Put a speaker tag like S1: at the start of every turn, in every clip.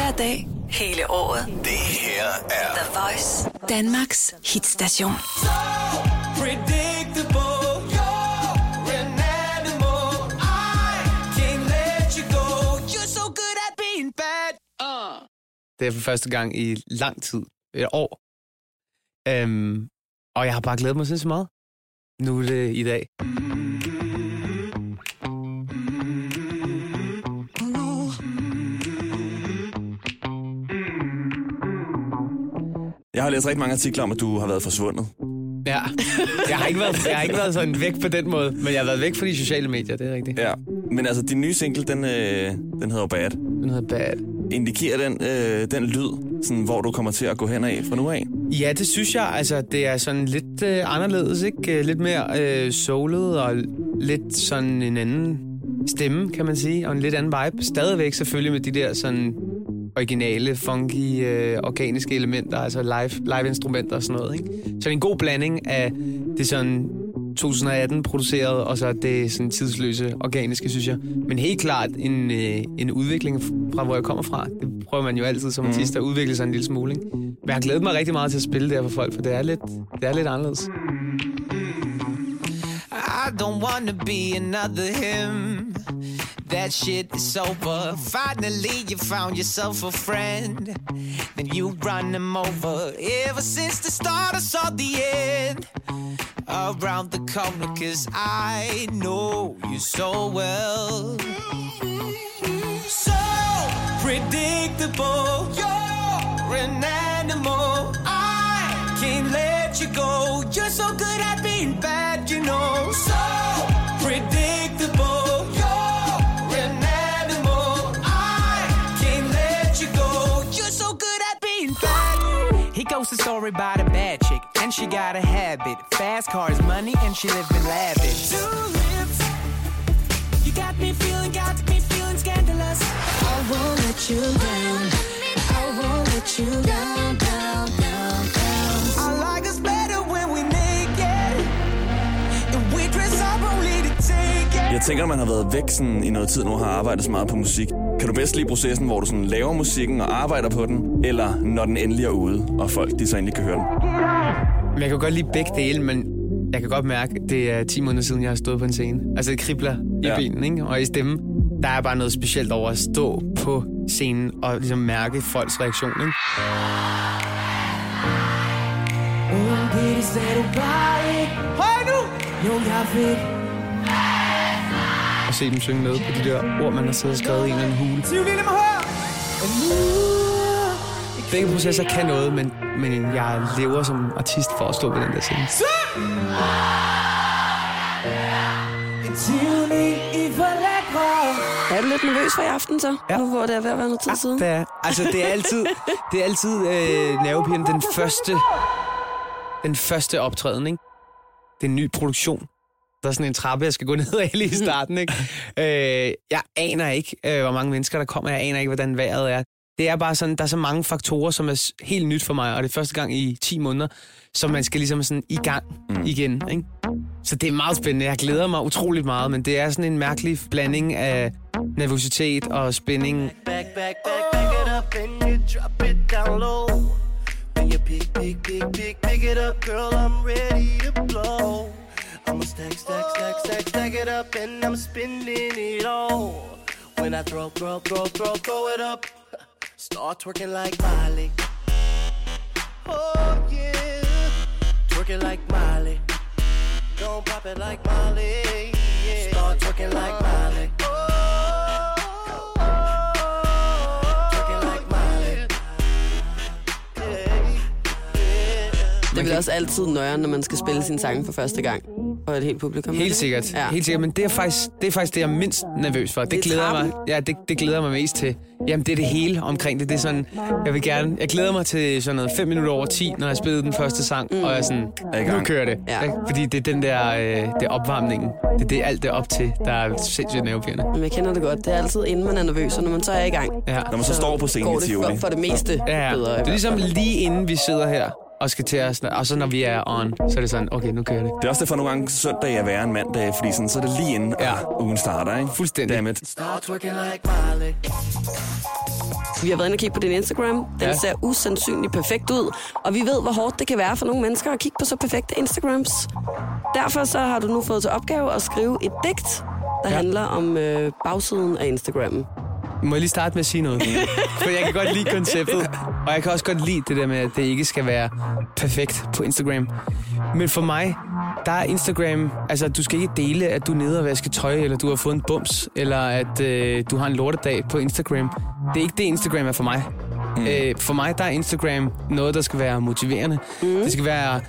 S1: Hver dag, hele året.
S2: Det her er
S1: The Voice, Danmarks hitstation.
S3: So.
S4: Det er for første gang i lang tid. Et år. Øhm, og jeg har bare glædet mig sindssygt meget. Nu er det i dag.
S5: Jeg har læst rigtig mange artikler om, at du har været forsvundet.
S4: Ja, jeg har, ikke været, jeg har ikke været sådan væk på den måde, men jeg har været væk fra de sociale medier, det er rigtigt.
S5: Ja. Men altså, din nye single, den, øh, den hedder Bad.
S4: Den hedder Bad.
S5: Indikerer den, øh, den lyd, sådan, hvor du kommer til at gå hen af fra nu af?
S4: Ja, det synes jeg. Altså, det er sådan lidt øh, anderledes, ikke? Øh, Lidt mere øh, soulet og lidt sådan en anden stemme, kan man sige, og en lidt anden vibe. Stadigvæk selvfølgelig med de der sådan originale, funky, øh, organiske elementer, altså live, live instrumenter og sådan noget, ikke? Så det er en god blanding af det sådan 2018 produceret, og så det sådan tidsløse, organiske, synes jeg. Men helt klart en, øh, en udvikling fra, hvor jeg kommer fra. Det prøver man jo altid som artist at udvikle sig en lille smule. Ikke? Men jeg har glædet mig rigtig meget til at spille det her for folk, for det er lidt, det er lidt anderledes.
S3: I don't wanna be another him. That shit is over. Finally, you found yourself a friend. Then you run him over. Ever since the start, I saw the end. Around the corner, cause I know you so well. So predictable. You're an animal. Story about a bad chick, and she got a habit. Fast cars, money, and she live in lavish. Two lips. You got me feeling, got me feeling scandalous.
S6: I won't let you down. I won't let you down, down, down, down.
S3: I like us better when we naked. And we dress up only to take it.
S5: Jeg tænker, man har været væk sådan, i noget tid nu har arbejdet så meget på musik. Kan du bedst lide processen, hvor du sådan laver musikken og arbejder på den, eller når den endelig er ude, og folk de så endelig kan høre den?
S4: Men jeg kan godt lide begge dele, men jeg kan godt mærke, at det er 10 måneder siden, jeg har stået på en scene. Altså, det kribler i
S5: Ja.
S4: benen, ikke? Og i stemmen. Der er bare noget specielt over at stå på scenen og ligesom mærke folks reaktion, ikke?
S3: Høj nu! Nogen har fedt
S4: Og se dem synge med på de der ord, man har siddet og skrevet i en eller anden hule. Begge processer kan noget, men, men jeg lever som artist for at stå på den der scene.
S7: Er du lidt nervøs for i aften så?
S4: Ja.
S7: Nu hvor det er ved at være noget tid siden.
S4: Det er, altså, det er altid, det er altid øh, nervepirrende. Den første, den første optræden, ikke? Det er en ny produktion. Der er sådan en trappe, jeg skal gå ned af lige i starten, ikke? øh, jeg aner ikke, øh, hvor mange mennesker der kommer. Jeg aner ikke, hvordan vejret er. Det er bare sådan, der er så mange faktorer, som er helt nyt for mig, og det er første gang i 10 måneder, så man skal ligesom sådan i gang mm. igen, ikke? Så det er meget spændende. Jeg glæder mig utroligt meget, men det er sådan en mærkelig blanding af nervøsitet og spænding.
S8: Back, back, back, back it up and you drop it down low. When you pick, pick, pick, pick, pick it up, girl, I'm ready to blow. Stack, stack, stack, stack, stack it up and I'm spending it all. When I throw, throw, throw, throw, throw it up, start twerking like Miley. Oh yeah, twerking like Miley. Don't pop it like Miley. Yeah. Start twerking like Miley. Like Yeah.
S7: Det bliver også altid nøjere, når man skal spille sin sang for første gang. For et helt publikum.
S4: Helt sikkert.
S7: Ja.
S4: Helt sikkert. Men det er, faktisk, det er faktisk det, jeg er mindst nervøs for. Det,
S7: Det er
S4: glæder jeg mig,
S7: trappen.
S4: ja, det, det glæder mig mest til. Jamen, det er det hele omkring det. Det er sådan, jeg vil gerne... Jeg glæder mig til sådan noget 5 minutter over 10, når jeg spillede den første sang, mm. og jeg er sådan,
S5: Er i
S4: nu kører det.
S7: Ja.
S4: Ikke? Fordi det er den der, øh, det er opvarmningen. Det er det, alt det op til, der er sindssygt nervepirrende.
S7: Men jeg kender det godt. Det er altid inden man er nervøs, og når man så er i gang,
S4: Ja.
S5: Når man så står på scenen
S7: går
S5: i
S7: det
S5: Tivoli.
S7: for, for det meste
S4: Ja,
S7: bedre.
S4: Det er ligesom lige inden vi sidder her og skal til at Og så når vi er on, så er det sådan, okay, nu kører det.
S5: Det er også derfor nogle gange søndag er værre end mandag, fordi sådan, så er det lige inden
S4: Ja.
S5: ugen starter, ikke?
S4: Fuldstændig.
S5: Dammit.
S7: Vi har været inde og kigge på din Instagram. Den
S4: Ja.
S7: ser usandsynligt perfekt ud. Og vi ved, hvor hårdt det kan være for nogle mennesker at kigge på så perfekte Instagrams. Derfor så har du nu fået til opgave at skrive et digt, der
S4: Ja.
S7: ja. handler om øh, bagsiden af Instagram.
S4: Må jeg lige starte med at sige noget? For jeg kan godt lide konceptet, og jeg kan også godt lide det der med, at det ikke skal være perfekt på Instagram. Men for mig, der er Instagram, altså du skal ikke dele, at du er nede og vaske tøj, eller du har fået en bums, eller at øh, du har en lortedag på Instagram. Det er ikke det, Instagram er for mig. Mm. Øh, for mig, der er Instagram noget, der skal være motiverende. Mm. Det skal være,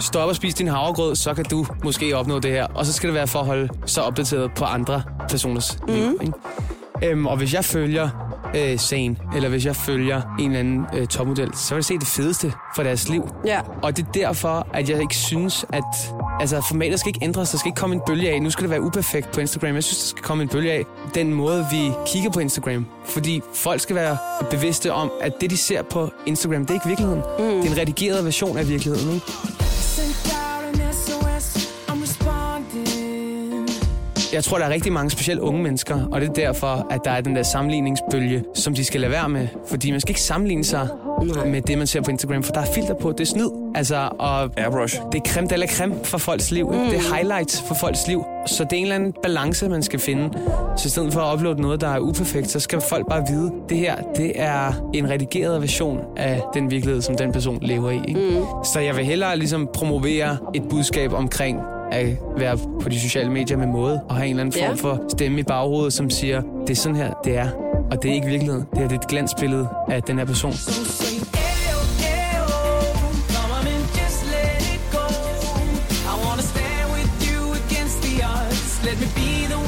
S4: stå op og spise din havregrød, så kan du måske opnå det her. Og så skal det være for at holde så opdateret på andre personers mm. liv. Ikke? Øhm, og hvis jeg følger øh, Zane, eller hvis jeg følger en eller anden øh, topmodel, så vil jeg se det fedeste for deres liv.
S7: Ja.
S4: Og det er derfor, at jeg ikke synes, at altså, formatet skal ikke ændres. Der skal ikke komme en bølge af. Nu skal det være uperfekt på Instagram. Jeg synes, der skal komme en bølge af den måde, vi kigger på Instagram. Fordi folk skal være bevidste om, at det, de ser på Instagram, det er ikke virkeligheden. Mm. Det er en redigeret version af virkeligheden. Ikke? Jeg tror, der er rigtig mange specielt unge mennesker, og det er derfor, at der er den der sammenligningsbølge, som de skal lade være med. Fordi man skal ikke sammenligne sig
S7: Nej.
S4: med det, man ser på Instagram, for der er filter på. Det er snyd. Altså, og
S5: Airbrush.
S4: det er creme de la creme for folks liv. Mm. Det er highlights for folks liv. Så det er en eller anden balance, man skal finde. Så i stedet for at uploade noget, der er uperfekt, så skal folk bare vide, det her, det er en redigeret version af den virkelighed, som den person lever i. Ikke? Mm. Så jeg vil hellere ligesom promovere et budskab omkring at være på de sociale medier med måde, og have en eller anden form
S7: Ja.
S4: for stemme i baghovedet, som siger, det er sådan her, det er. Og det er ikke virkeligheden. Det her det er et glansbillede af den her person.
S3: Let me be the one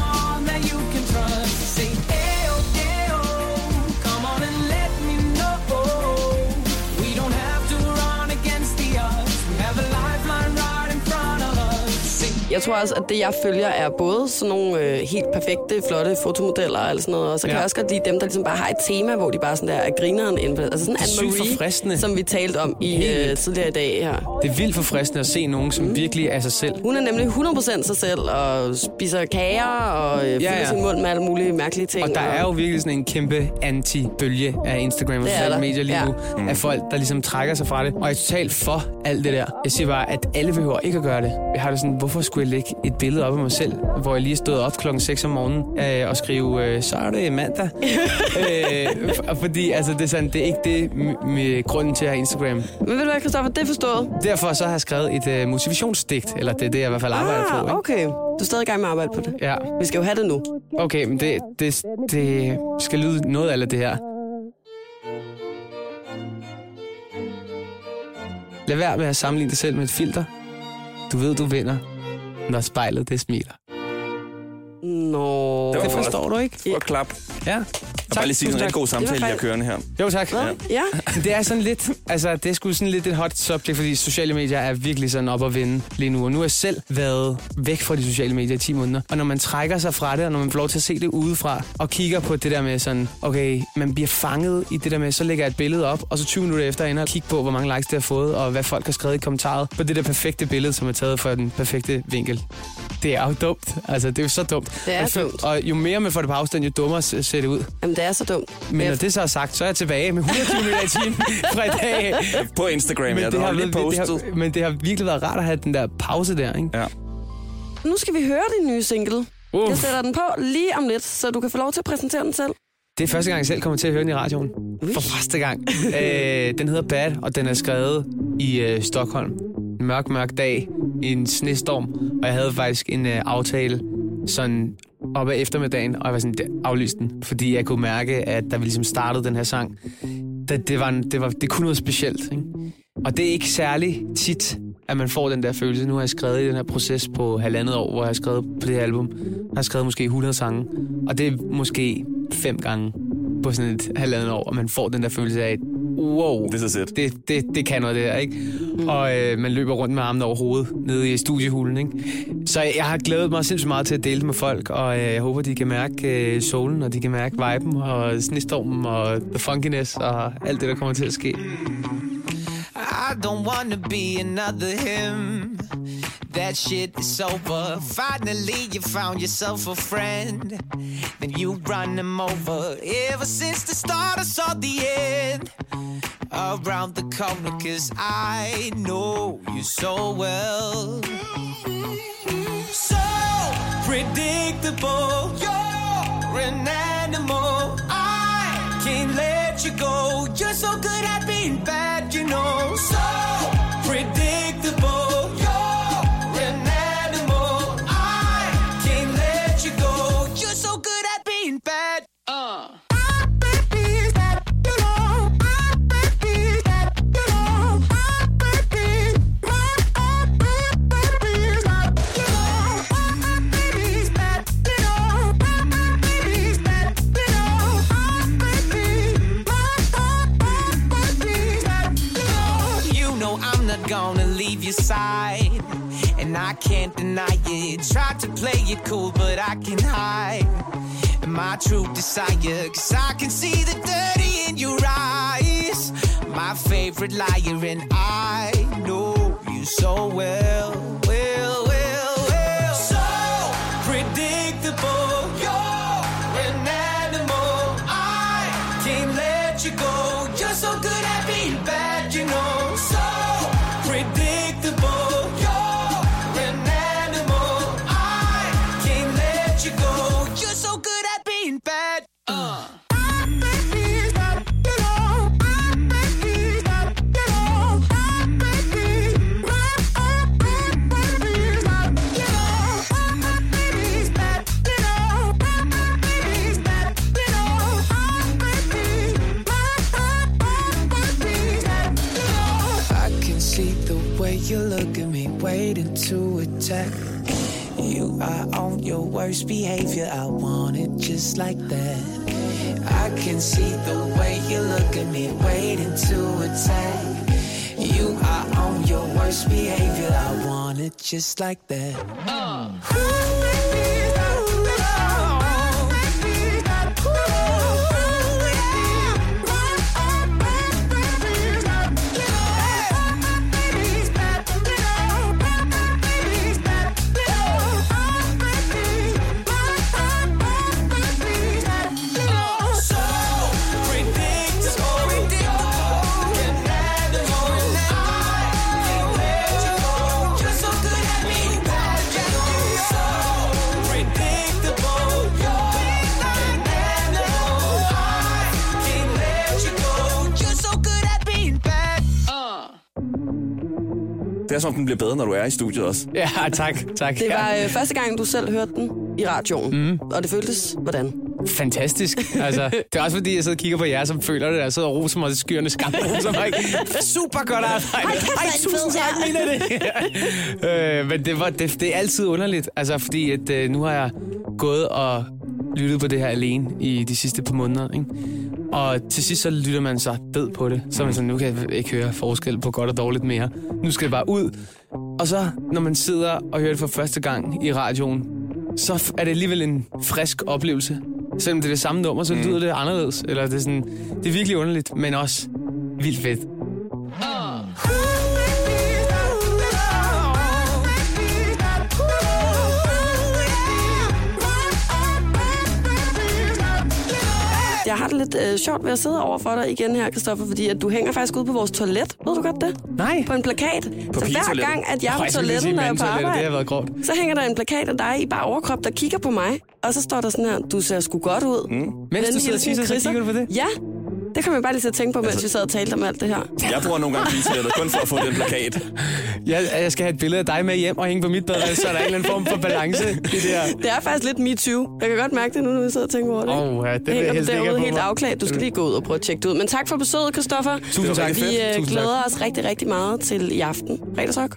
S7: Jeg tror også, at det, jeg følger, er både sådan nogle øh, helt perfekte, flotte fotomodeller og sådan noget, og så kan
S4: Ja.
S7: jeg også godt lide dem, der ligesom bare har et tema, hvor de bare sådan der er grineren inden for Altså sådan Anne-Marie,
S4: forfriskende.
S7: som vi talte om i øh, tidligere i dag her.
S4: Det er vildt forfriskende at se nogen, som virkelig er sig selv.
S7: Hun er nemlig 100% sig selv og spiser kager og øh, fylder
S4: ja.
S7: sin mund med alle mulige mærkelige ting.
S4: Og der er jo virkelig sådan en kæmpe anti-bølge af Instagram og sociale medier lige
S7: Ja.
S4: nu. Af folk, der ligesom trækker sig fra det. Og jeg er totalt for alt det der. Jeg siger bare, at alle behøver ikke at gøre det. Jeg har det sådan, hvorfor skulle jeg lægge et billede op af mig selv, hvor jeg lige stod op klokken 6 om morgenen øh, og skrive, øh, så er det mandag. øh, fordi altså, det, er sådan, det er ikke det med grunden til at have Instagram.
S7: Men ved du hvad, Christoffer, det forstået.
S4: Derfor så har jeg skrevet et øh, motivationsdigt, eller det er det, jeg i hvert fald arbejder på.
S7: Ah,
S4: Ikke?
S7: okay. Du er stadig i gang med at arbejde på det.
S4: Ja,
S7: Vi skal jo have det nu.
S4: okay, men det, det, det skal lyde noget af det her. Lad være med at sammenligne dig selv med et filter. Du ved, du vinder, når spejlet det smiler.
S7: Nå.
S5: Det
S4: forstår du ikke?
S5: Et klap.
S4: Ja.
S5: Og bare lige sige, en rigtig god samtale, jeg er kørende her.
S4: Jo, tak.
S7: Hvad? Ja.
S4: Det er sådan lidt, altså det er sgu sådan lidt et hot subject, fordi sociale medier er virkelig sådan op at vinde lige nu. Og nu har jeg selv været væk fra de sociale medier i 10 måneder. Og når man trækker sig fra det, og når man får lov til at se det udefra, og kigger på det der med sådan, okay, man bliver fanget i det der med, så lægger jeg et billede op, og så 20 minutter efter ender og kigge på, hvor mange likes det har fået, og hvad folk har skrevet i kommentaret på det der perfekte billede, som er taget fra den perfekte vinkel. Det er jo dumt. Altså, det er jo så dumt.
S7: Det er
S4: føler-
S7: dumt.
S4: Og jo mere man får det på afstand, jo dummere ser det ud.
S7: Jamen, det er så dumt.
S4: Men når det så er sagt, så er jeg tilbage med 100 km i timen fra i dag.
S5: På Instagram, ja.
S4: Men
S5: Du
S4: det,
S5: har lige
S4: været, det,
S5: postet.
S4: har, men det har virkelig været rart at have den der pause der, ikke?
S5: Ja.
S7: Nu skal vi høre din nye single.
S4: Uh.
S7: Jeg sætter den på lige om lidt, så du kan få lov til at præsentere den selv.
S4: Det er første gang, jeg selv kommer til at høre den i radioen. For første gang. øh, den hedder Bad, og den er skrevet i øh, Stockholm. En mørk, mørk dag en snestorm. Og jeg havde faktisk en øh, aftale sådan op ad eftermiddagen, og jeg var sådan, det, aflyste den. Fordi jeg kunne mærke, at da vi ligesom startede den her sang, det, det, var, en, det, var, det kunne noget specielt. Ikke? Og det er ikke særlig tit, at man får den der følelse. Nu har jeg skrevet i den her proces på halvandet år, hvor jeg har skrevet på det her album. Jeg har skrevet måske 100 sange, og det er måske fem gange på sådan et halvandet år, og man får den der følelse af, wow,
S5: Det er så sæt.
S4: det, det, det kan noget det der, ikke? Mm. Og øh, man løber rundt med armene over hovedet nede i studiehulen, ikke? Så jeg har glædet mig sindssygt meget til at dele det med folk, og øh, jeg håber, de kan mærke øh, solen, og de kan mærke viben, og snestormen, og the funkiness, og alt det, der kommer til at ske.
S3: I don't wanna be another him. That shit is over. Finally, you found yourself a friend. Then you run them over. Ever since the start, I saw the end. Around the corner, cause I know you so well. So predictable, you're an animal. I can't let you go. You're so good at being bad, you know. So gonna leave your side. And I can't deny it. Try to play it cool, but I can hide my true desire. Cause I can see the dirty in your eyes. My favorite liar, and I know you so well. Well, waiting to attack. You are on your worst behavior. I want it just like that. I can see the way you look at me, waiting to attack. You are on your worst behavior. I want it just like that. So
S5: Det er som om, den bliver bedre, når du er i studiet også.
S4: Ja, tak, tak.
S7: Det var øh, første gang, du selv hørte den i radioen. Mm. Og det føltes hvordan?
S4: Fantastisk. Altså, det er også fordi, jeg sidder og kigger på jer, som føler det. Jeg sidder og roser mig til skyerne skam. Roser mig. Super godt arbejde. Ej, tusind tak, mener det. øh, men det, var, det, det er altid underligt. Altså, fordi at, øh, nu har jeg gået og lyttet på det her alene i de sidste par måneder. Ikke? Og til sidst så lytter man så død på det. Så er man sådan, nu kan jeg ikke høre forskel på godt og dårligt mere. Nu skal det bare ud. Og så, når man sidder og hører det for første gang i radioen, så er det alligevel en frisk oplevelse. Selvom det er det samme nummer, så lyder det anderledes. Eller det er, sådan, det er virkelig underligt, men også vildt fedt.
S7: Jeg har det lidt øh, sjovt ved at sidde over for dig igen her, Kristoffer, fordi at du hænger faktisk ude på vores toilet. Ved du godt det?
S4: Nej.
S7: På en plakat. så hver gang, at jeg er på toilettet, når jeg er på arbejde,
S4: Det har været grovt.
S7: så hænger der en plakat af dig i bare overkrop, der kigger på mig. Og så står der sådan her, du ser sgu godt ud. Mm.
S4: Mens du
S7: Venlig
S4: sidder og tisser, så kigger du på det?
S7: Ja, det kan man bare lige til at tænke på, mens vi sad og talte om alt det her.
S5: Jeg bruger nogle gange pigetoilettet kun for at få den plakat.
S4: Jeg, jeg skal have et billede af dig med hjem og hænge på mit bad, så er der en eller anden form for balance i det her.
S7: Det er faktisk lidt MeToo. Jeg kan godt mærke det nu, når vi sidder og tænker over det.
S4: Åh, ja, det jeg
S7: Hænger
S4: helst
S7: derude helt afklædt. Du skal lige gå ud og prøve at tjekke det ud. Men tak for besøget, Kristoffer.
S4: Tusind tak.
S7: Vi øh,
S4: Tusind tak.
S7: glæder os rigtig, rigtig meget til i aften. Fredagsrock.